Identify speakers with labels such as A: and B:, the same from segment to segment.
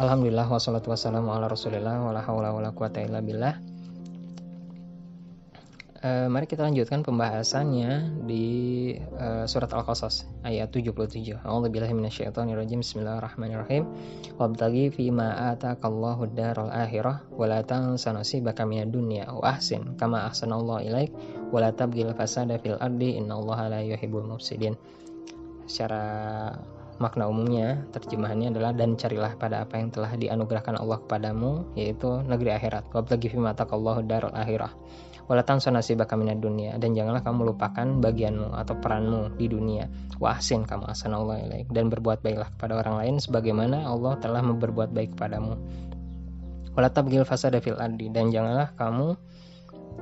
A: Alhamdulillah wassalatu wassalamu ala rasulillah wala hawla wala quwata illa billah. Uh, Mari kita lanjutkan pembahasannya di uh, surat Al-Qasas ayat 77 A'udzubillahi minasyaitonirrajim. Bismillahirrahmanirrahim. Wabtagi fima atakallahu daral akhirah Wala tansa nasibaka minad dunya Wa ahsin kama ahsanallahu ilaik Wala tabgil fasada fil ardi Innallaha la yuhibbul mufsidin. Secara makna umumnya terjemahannya adalah dan carilah pada apa yang telah dianugerahkan Allah kepadamu yaitu negeri akhirat. Wabtagi fi Allah darul akhirah. Walatan sonasi minad dunia dan janganlah kamu lupakan bagianmu atau peranmu di dunia. Wahsin kamu Allah dan berbuat baiklah kepada orang lain sebagaimana Allah telah berbuat baik kepadamu. Walatabgil fasada fil ardi dan janganlah kamu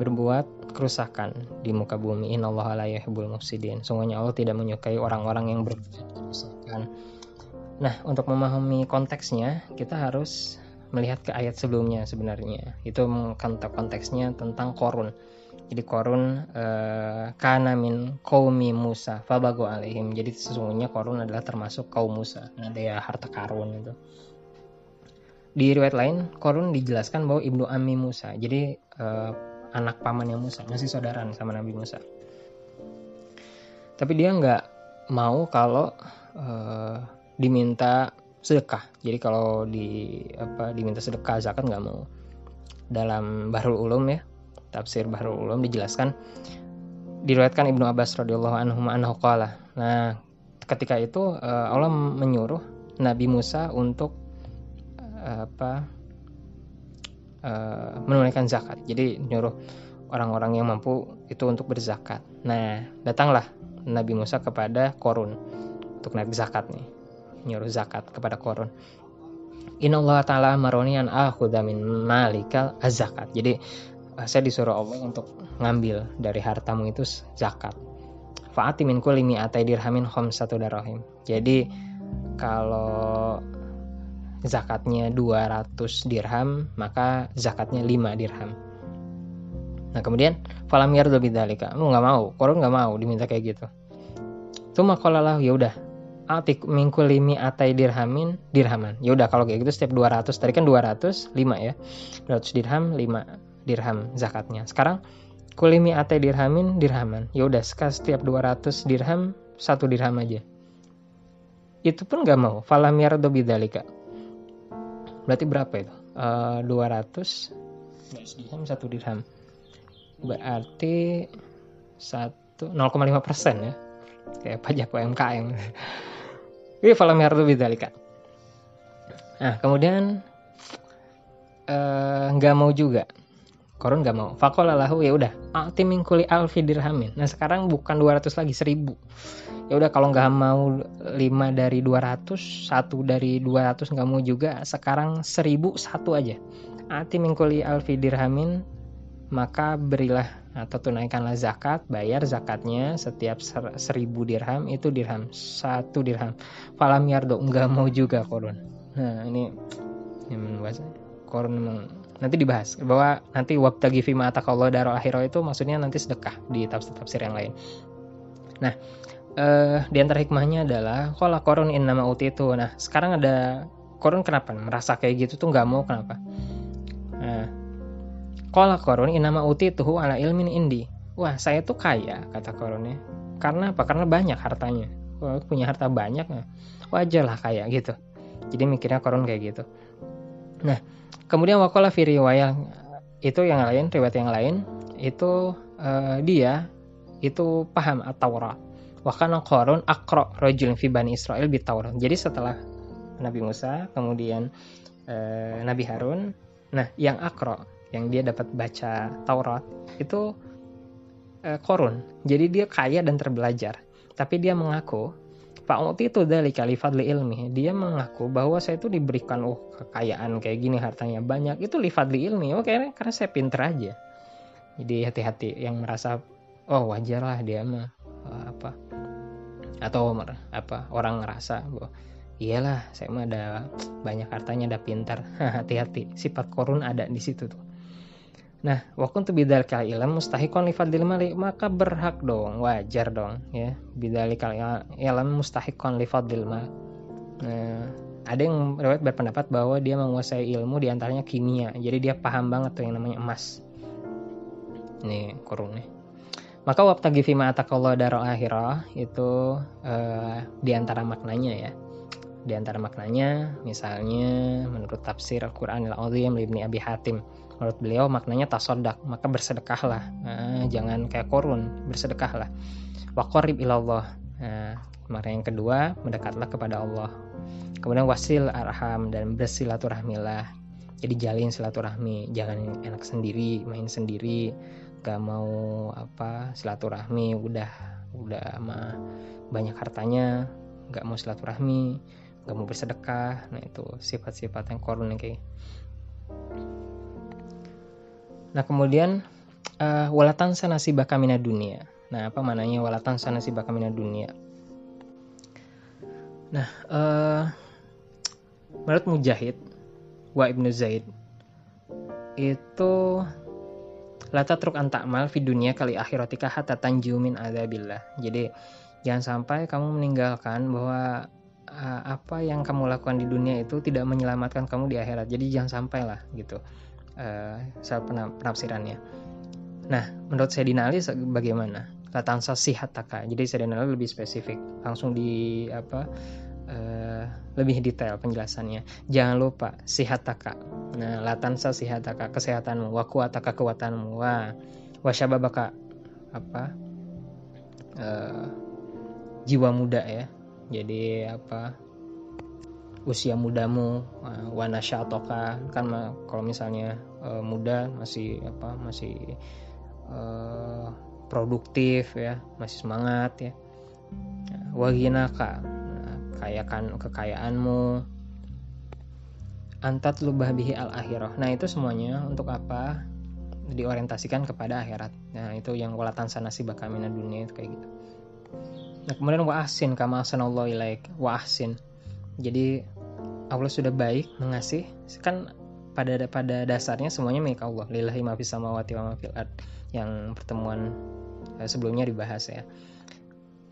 A: berbuat kerusakan di muka bumi. Innallaha la yuhibbul mufsidin. Sungguhnya Allah tidak menyukai orang-orang yang berbuat kerusakan nah untuk memahami konteksnya kita harus melihat ke ayat sebelumnya sebenarnya. Itu konteksnya tentang korun. Jadi korun eh, kana min kaumi Musa fabago alaihim. Jadi sesungguhnya korun adalah termasuk kaum Musa. Nah dia harta karun itu. Di riwayat lain korun dijelaskan bahwa ibnu Ami Musa. Jadi eh, anak pamannya Musa masih saudara sama Nabi Musa. Tapi dia nggak mau kalau uh, diminta sedekah. Jadi kalau di apa diminta sedekah zakat nggak mau. Dalam Bahrul Ulum ya tafsir Bahrul Ulum dijelaskan diriwayatkan Ibnu Abbas radhiyallahu anhu anhu qala. Nah ketika itu uh, Allah menyuruh Nabi Musa untuk uh, apa uh, menunaikan zakat. Jadi nyuruh orang-orang yang mampu itu untuk berzakat. Nah, datanglah Nabi Musa kepada Korun untuk naik zakat nih. Nyuruh zakat kepada Korun. Inna Allah Ta'ala maroni an akhudha min malikal zakat. Jadi eh, saya disuruh Allah untuk ngambil dari hartamu itu zakat. Fa'ati min kulli mi'atai dirhamin satu darahim. Jadi kalau zakatnya 200 dirham, maka zakatnya 5 dirham. Nah kemudian falam yardu bidzalika. Lu nggak mau, korun nggak mau diminta kayak gitu. Cuma kalau ya udah atik mingkul limi atai dirhamin dirhaman. Ya udah kalau kayak gitu setiap 200 tadi kan 200 5 ya. 200 dirham 5 dirham zakatnya. Sekarang kulimi atai dirhamin dirhaman. Ya udah setiap 200 dirham satu dirham aja. Itu pun nggak mau. Falam yardu bidzalika berarti berapa itu? Uh, 200 dirham satu dirham. Berarti satu 0,5 persen ya? Kayak pajak UMKM ini falam yardu bidzalika. Nah kemudian eh, nggak uh, mau juga. Korun nggak mau. Fakola lahu ya udah. Ati mingkuli alfi dirhamin. Nah sekarang bukan 200 lagi 1000 ya udah kalau nggak mau 5 dari 200 satu dari 200 nggak mau juga sekarang 1000 satu aja. Ati mingkuli alfi dirhamin maka berilah atau tunaikanlah zakat bayar zakatnya setiap seribu dirham itu dirham satu dirham. Falam yardo nggak mau juga korun. Nah ini yang membuat korun memang nanti dibahas bahwa nanti waktu gifima atakallah darul akhirah itu maksudnya nanti sedekah di tafsir-tafsir yang lain. Nah uh, di antara hikmahnya adalah kalau korun in nama uti itu nah sekarang ada korun kenapa? Merasa kayak gitu tuh nggak mau kenapa? Nah kalau korun in nama uti itu ala ilmin indi. Wah saya tuh kaya kata korunnya karena apa? Karena banyak hartanya. Wah punya harta banyak nah. wajar lah kaya gitu. Jadi mikirnya korun kayak gitu. Nah kemudian wakola firiwayah itu yang lain riwayat yang lain itu uh, dia itu paham atau Wakana Korun akro rojul fi bani Israel bitaurat. Jadi setelah Nabi Musa, kemudian e, Nabi Harun, nah yang akro, yang dia dapat baca Taurat itu e, Korun. Jadi dia kaya dan terbelajar. Tapi dia mengaku Pak Muti itu dari kalifat li ilmi. Dia mengaku bahwa saya itu diberikan oh kekayaan kayak gini hartanya banyak. Itu lifat li ilmi. Kayaknya karena saya pinter aja. Jadi hati-hati yang merasa oh wajar lah dia mah apa atau apa orang ngerasa bahwa iyalah saya mah ada banyak hartanya ada pintar. Hati-hati sifat korun ada di situ tuh. Nah waktu tuh bidal ilm mustahikon li fadlil mali maka berhak dong wajar dong ya. Bidal ilm mustahikon li fadlil mal nah, ada yang riwayat berpendapat bahwa dia menguasai ilmu di antaranya kimia jadi dia paham banget tuh yang namanya emas. Ini kurungnya maka waktu fima atakallah darul akhirah itu uh, di antara maknanya ya. Di antara maknanya misalnya menurut tafsir Al-Qur'an Al-Azim Ibni Abi Hatim menurut beliau maknanya tasodak maka bersedekahlah. Nah, jangan kayak korun bersedekahlah. Waqarib ilallah. Nah, yang kedua mendekatlah kepada Allah. Kemudian wasil arham dan bersilaturahmilah. Jadi jalin silaturahmi jangan enak sendiri main sendiri gak mau apa silaturahmi udah udah mah banyak hartanya. Gak mau silaturahmi gak mau bersedekah. Nah itu sifat-sifat yang korun yang kayak nah kemudian uh, walatan sanasi bakamina dunia. Nah apa mananya walatan sanasi bakamina dunia? Nah uh, menurut Mujahid wa ibnu Zaid itu lata truk antakmal fi dunia kali akhiratika hatta tanjumin adabillah jadi jangan sampai kamu meninggalkan bahwa uh, apa yang kamu lakukan di dunia itu tidak menyelamatkan kamu di akhirat. Jadi jangan sampai lah gitu. Uh, penafsirannya. Nah, menurut saya Ali bagaimana? Latansa sihataka. Jadi saya Ali lebih spesifik, langsung di apa? Uh, lebih detail penjelasannya. Jangan lupa sihataka. Nah, latansa sihataka kesehatanmu, wakuataka kekuatanmu, wa wasyababaka apa? Uh, jiwa muda ya jadi apa usia mudamu uh, wanasya ataukah kan kalau misalnya uh, muda masih apa masih uh, produktif ya masih semangat ya wagina kak nah, kayakan kekayaanmu antat lubah bihi al akhirah nah itu semuanya untuk apa diorientasikan kepada akhirat nah itu yang walatan sanasi bakamina dunia itu kayak gitu Nah, kemudian wa ahsin kama ahsanallahu ilaik. Wa ahsin. Jadi Allah sudah baik mengasih kan pada pada dasarnya semuanya milik Allah. Lillahi ma fis samawati wa ma fil ard. Yang pertemuan eh, sebelumnya dibahas ya.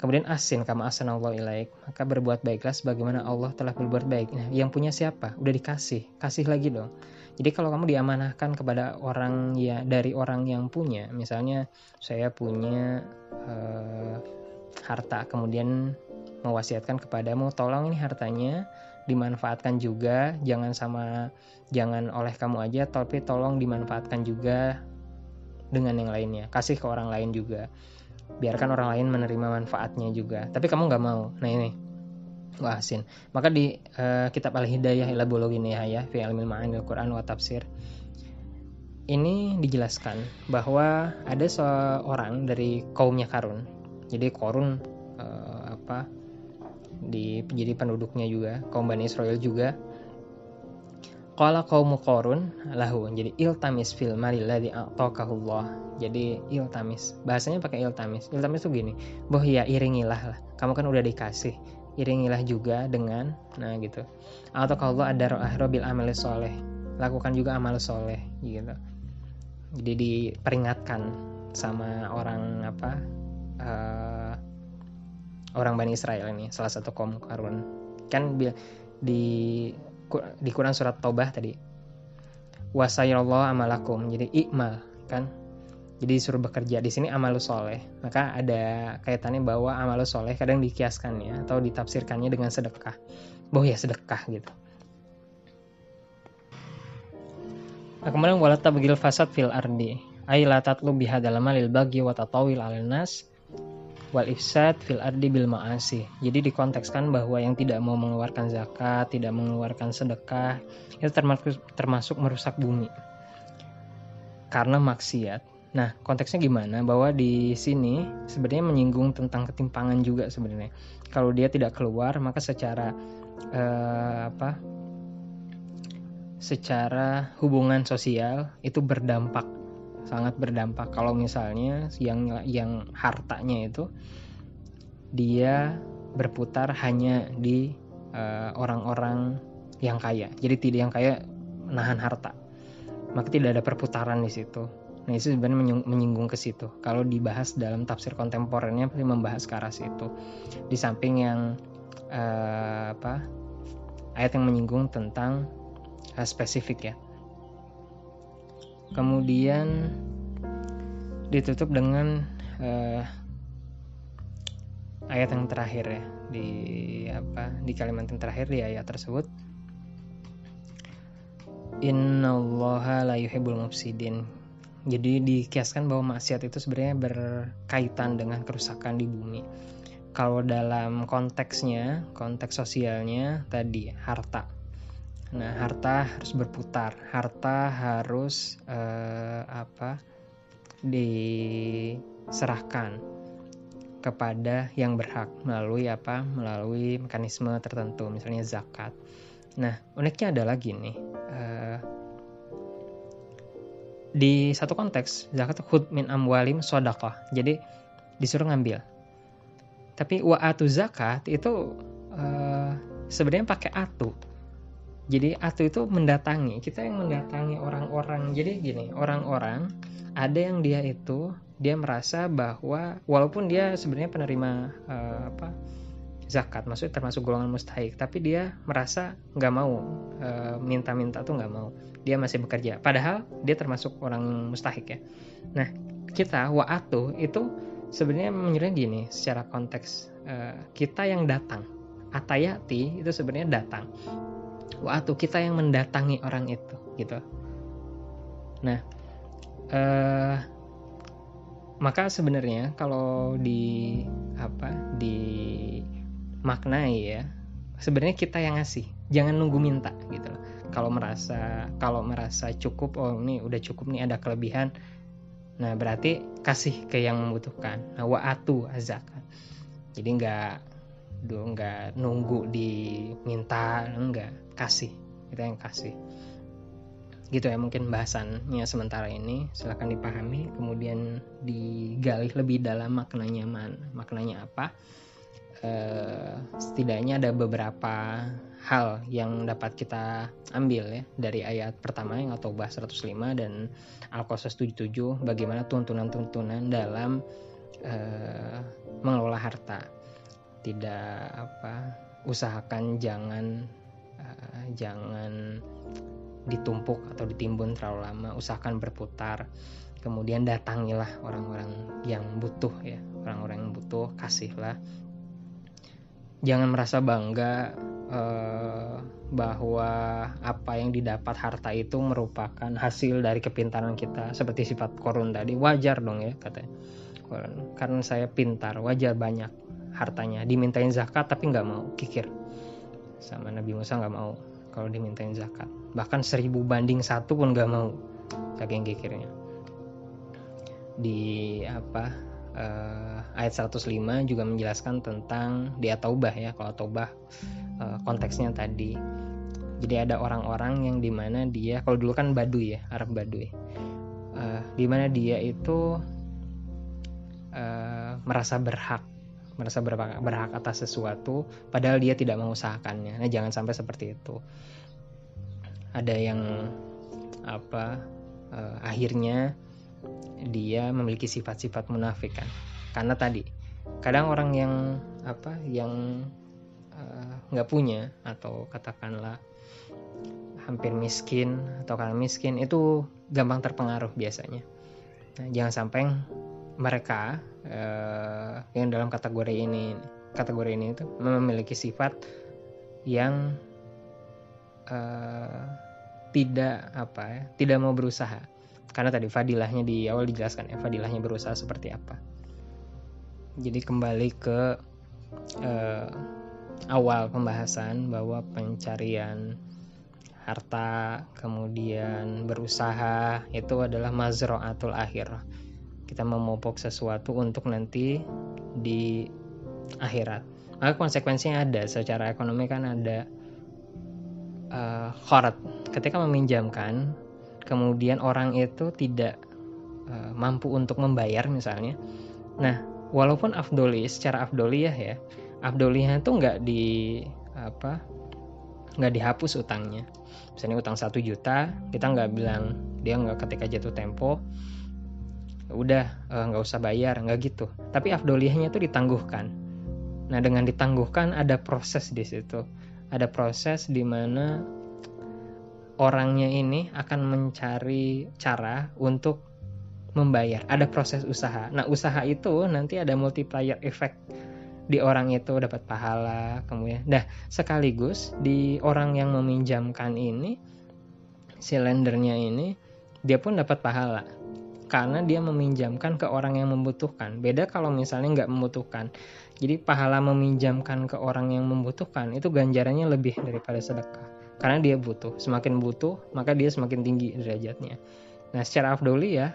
A: Kemudian asin kama ahsanallahu ilaik. Maka berbuat baiklah sebagaimana Allah telah berbuat baik. Nah, yang punya siapa? Udah dikasih. Kasih lagi dong. Jadi kalau kamu diamanahkan kepada orang ya dari orang yang punya, misalnya saya punya uh, harta kemudian mewasiatkan kepadamu tolong ini hartanya dimanfaatkan juga jangan sama jangan oleh kamu aja tapi tolong dimanfaatkan juga dengan yang lainnya kasih ke orang lain juga biarkan orang lain menerima manfaatnya juga. Tapi kamu nggak mau. Nah ini. Wasin maka di uh, kitab al hidayah ila ini ya fi ilmil ma'anil quran wa tafsir ini dijelaskan bahwa ada seorang dari kaumnya Karun. Jadi Korun uh, apa di jadi penduduknya juga kaum Bani Israel juga Qala kaum Korun lahu. Jadi iltamis fil mali ladzi a'taqahullah jadi iltamis. Bahasanya pakai iltamis. Iltamis tuh gini boh ya iringilah lah. Kamu kan udah dikasih. Iringilah juga dengan nah gitu. Atau kalau ada roh bil amal soleh. Lakukan juga amal soleh gitu. Jadi diperingatkan sama orang apa uh, orang Bani Israel ini salah satu kaum Karun kan di di Quran surat Taubah tadi. Wasayallahu amalakum. Jadi ikmal kan? Jadi disuruh bekerja. Di sini amalu soleh. Maka ada kaitannya bahwa amalu soleh kadang dikiaskannya atau ditafsirkannya dengan sedekah. Bahwa ya sedekah gitu. Nah, kemudian walata begil fasad fil ardi. Ay la tatlu bihadal malil bagi wa wal ifsad fil ardi bil ma'asi. Jadi dikontekskan bahwa yang tidak mau mengeluarkan zakat, tidak mengeluarkan sedekah itu termasuk termasuk merusak bumi. Karena maksiat. Nah, konteksnya gimana? Bahwa di sini sebenarnya menyinggung tentang ketimpangan juga sebenarnya. Kalau dia tidak keluar, maka secara uh, apa? Secara hubungan sosial itu berdampak sangat berdampak kalau misalnya yang yang hartanya itu dia berputar hanya di eh, orang-orang uh, yang kaya. Jadi tidak yang kaya menahan harta. Maka tidak ada perputaran di situ. Nah, itu sebenarnya menyinggung ke situ. Kalau dibahas dalam tafsir kontemporer,nya pasti membahas ke arah situ. Di samping yang uh, apa? ayat yang menyinggung tentang uh, spesifik ya kemudian ditutup dengan uh, ayat yang terakhir ya di apa di kalimat yang terakhir di ayat tersebut Innallaha la yuhibbul mufsidin. Jadi dikiaskan bahwa maksiat itu sebenarnya berkaitan dengan kerusakan di bumi. Kalau dalam konteksnya, konteks sosialnya tadi harta. Nah, harta harus berputar, harta harus eh, apa? diserahkan kepada yang berhak melalui apa? melalui mekanisme tertentu, misalnya zakat. Nah, uniknya ada lagi nih. Uh, di satu konteks zakat hud min amwalim sodakah jadi disuruh ngambil tapi wa atu zakat itu uh, sebenarnya pakai atu jadi atu itu mendatangi kita yang mendatangi orang-orang. Jadi gini orang-orang ada yang dia itu dia merasa bahwa walaupun dia sebenarnya penerima uh, apa zakat maksudnya termasuk golongan mustahik tapi dia merasa nggak mau e, minta-minta tuh nggak mau. Dia masih bekerja. Padahal dia termasuk orang mustahik ya. Nah kita wa'atu itu sebenarnya menyerang gini secara konteks e, kita yang datang. Atayati itu sebenarnya datang wa'atu kita yang mendatangi orang itu gitu. Nah e, maka sebenarnya kalau di apa di maknai ya sebenarnya kita yang ngasih. Jangan nunggu minta gitu loh. Kalau merasa kalau merasa cukup oh ini udah cukup nih ada kelebihan nah berarti kasih ke yang membutuhkan. Nah wa'atu azakat jadi nggak nggak nunggu diminta enggak kasih. Kita yang kasih. Gitu ya mungkin bahasannya sementara ini. Silahkan dipahami kemudian digali lebih dalam maknanya man maknanya apa? Eh, setidaknya ada beberapa hal yang dapat kita ambil ya dari ayat pertama yang atau bahas 105 dan Al-Qasas 77 bagaimana tuntunan-tuntunan dalam eh, mengelola harta. Tidak apa usahakan jangan uh, jangan ditumpuk atau ditimbun terlalu lama, usahakan berputar. Kemudian datangilah orang-orang yang butuh ya, orang-orang yang butuh kasihlah. Jangan merasa bangga uh, bahwa apa yang didapat harta itu merupakan hasil dari kepintaran kita. Seperti sifat korun tadi wajar dong ya katanya. Karena saya pintar wajar banyak hartanya. Dimintain zakat tapi nggak mau kikir sama Nabi Musa nggak mau kalau dimintain zakat. Bahkan seribu banding satu pun nggak mau saking kikirnya. Di apa uh, ayat 105 juga menjelaskan tentang dia taubah ya kalau taubah uh, konteksnya tadi. Jadi ada orang-orang yang di mana dia kalau dulu kan Baduy ya Arab Baduy. Uh, di mana dia itu merasa berhak merasa berhak, berhak atas sesuatu padahal dia tidak mengusahakannya. Nah jangan sampai seperti itu. Ada yang apa uh, akhirnya dia memiliki sifat-sifat munafik kan? Karena tadi kadang orang yang apa yang eh, nggak uh, punya atau katakanlah hampir miskin atau karena miskin itu gampang terpengaruh biasanya. Nah, jangan sampai mereka uh, yang dalam kategori ini kategori ini itu memiliki sifat yang uh, tidak apa ya tidak mau berusaha. Karena tadi fadilahnya di awal dijelaskan ya fadilahnya berusaha seperti apa. Jadi kembali ke uh, awal pembahasan bahwa pencarian harta kemudian berusaha itu adalah mazroatul akhir kita memupuk sesuatu untuk nanti di akhirat. Maka konsekuensinya ada. Secara ekonomi kan ada uh, khorat ketika meminjamkan kemudian orang itu tidak uh, mampu untuk membayar misalnya. Nah walaupun afdoli secara afdoliyah ya afdoliyah itu nggak di apa nggak dihapus utangnya. Misalnya utang satu juta kita nggak bilang dia nggak ketika jatuh tempo udah eh, nggak usah bayar nggak gitu tapi afdoliyahnya itu ditangguhkan nah dengan ditangguhkan ada proses di situ ada proses di mana orangnya ini akan mencari cara untuk membayar. Ada proses usaha. Nah, usaha itu nanti ada multiplier effect di orang itu dapat pahala kemudian. Nah, sekaligus di orang yang meminjamkan ini si lendernya ini dia pun dapat pahala karena dia meminjamkan ke orang yang membutuhkan. Beda kalau misalnya nggak membutuhkan. Jadi pahala meminjamkan ke orang yang membutuhkan itu ganjarannya lebih daripada sedekah. Karena dia butuh. Semakin butuh, maka dia semakin tinggi derajatnya. Nah, secara afdoli ya,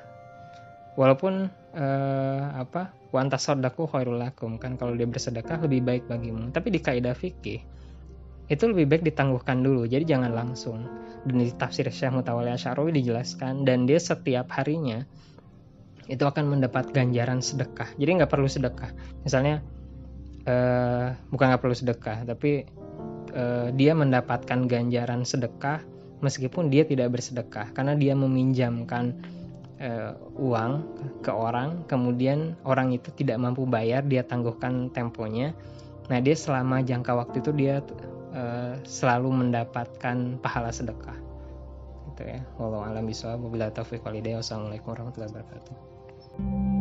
A: walaupun eh, apa wantas sodaku khairul kan kalau dia bersedekah lebih baik bagimu tapi di kaidah fikih itu lebih baik ditangguhkan dulu jadi jangan langsung. Dan di tafsir Syekh Mutawalli Asy'arawi dijelaskan dan dia setiap harinya itu akan mendapat ganjaran sedekah. Jadi nggak perlu sedekah. Misalnya eh, bukan nggak perlu sedekah tapi eh, dia mendapatkan ganjaran sedekah meskipun dia tidak bersedekah. Karena dia meminjamkan uh, uang ke orang, kemudian orang itu tidak mampu bayar, dia tangguhkan temponya. Nah, dia selama jangka waktu itu dia uh, selalu mendapatkan pahala sedekah. Gitu ya. Wallahu a'lam bishawab. Wabillahi taufiq walhidayah. Wassalamualaikum warahmatullahi wabarakatuh.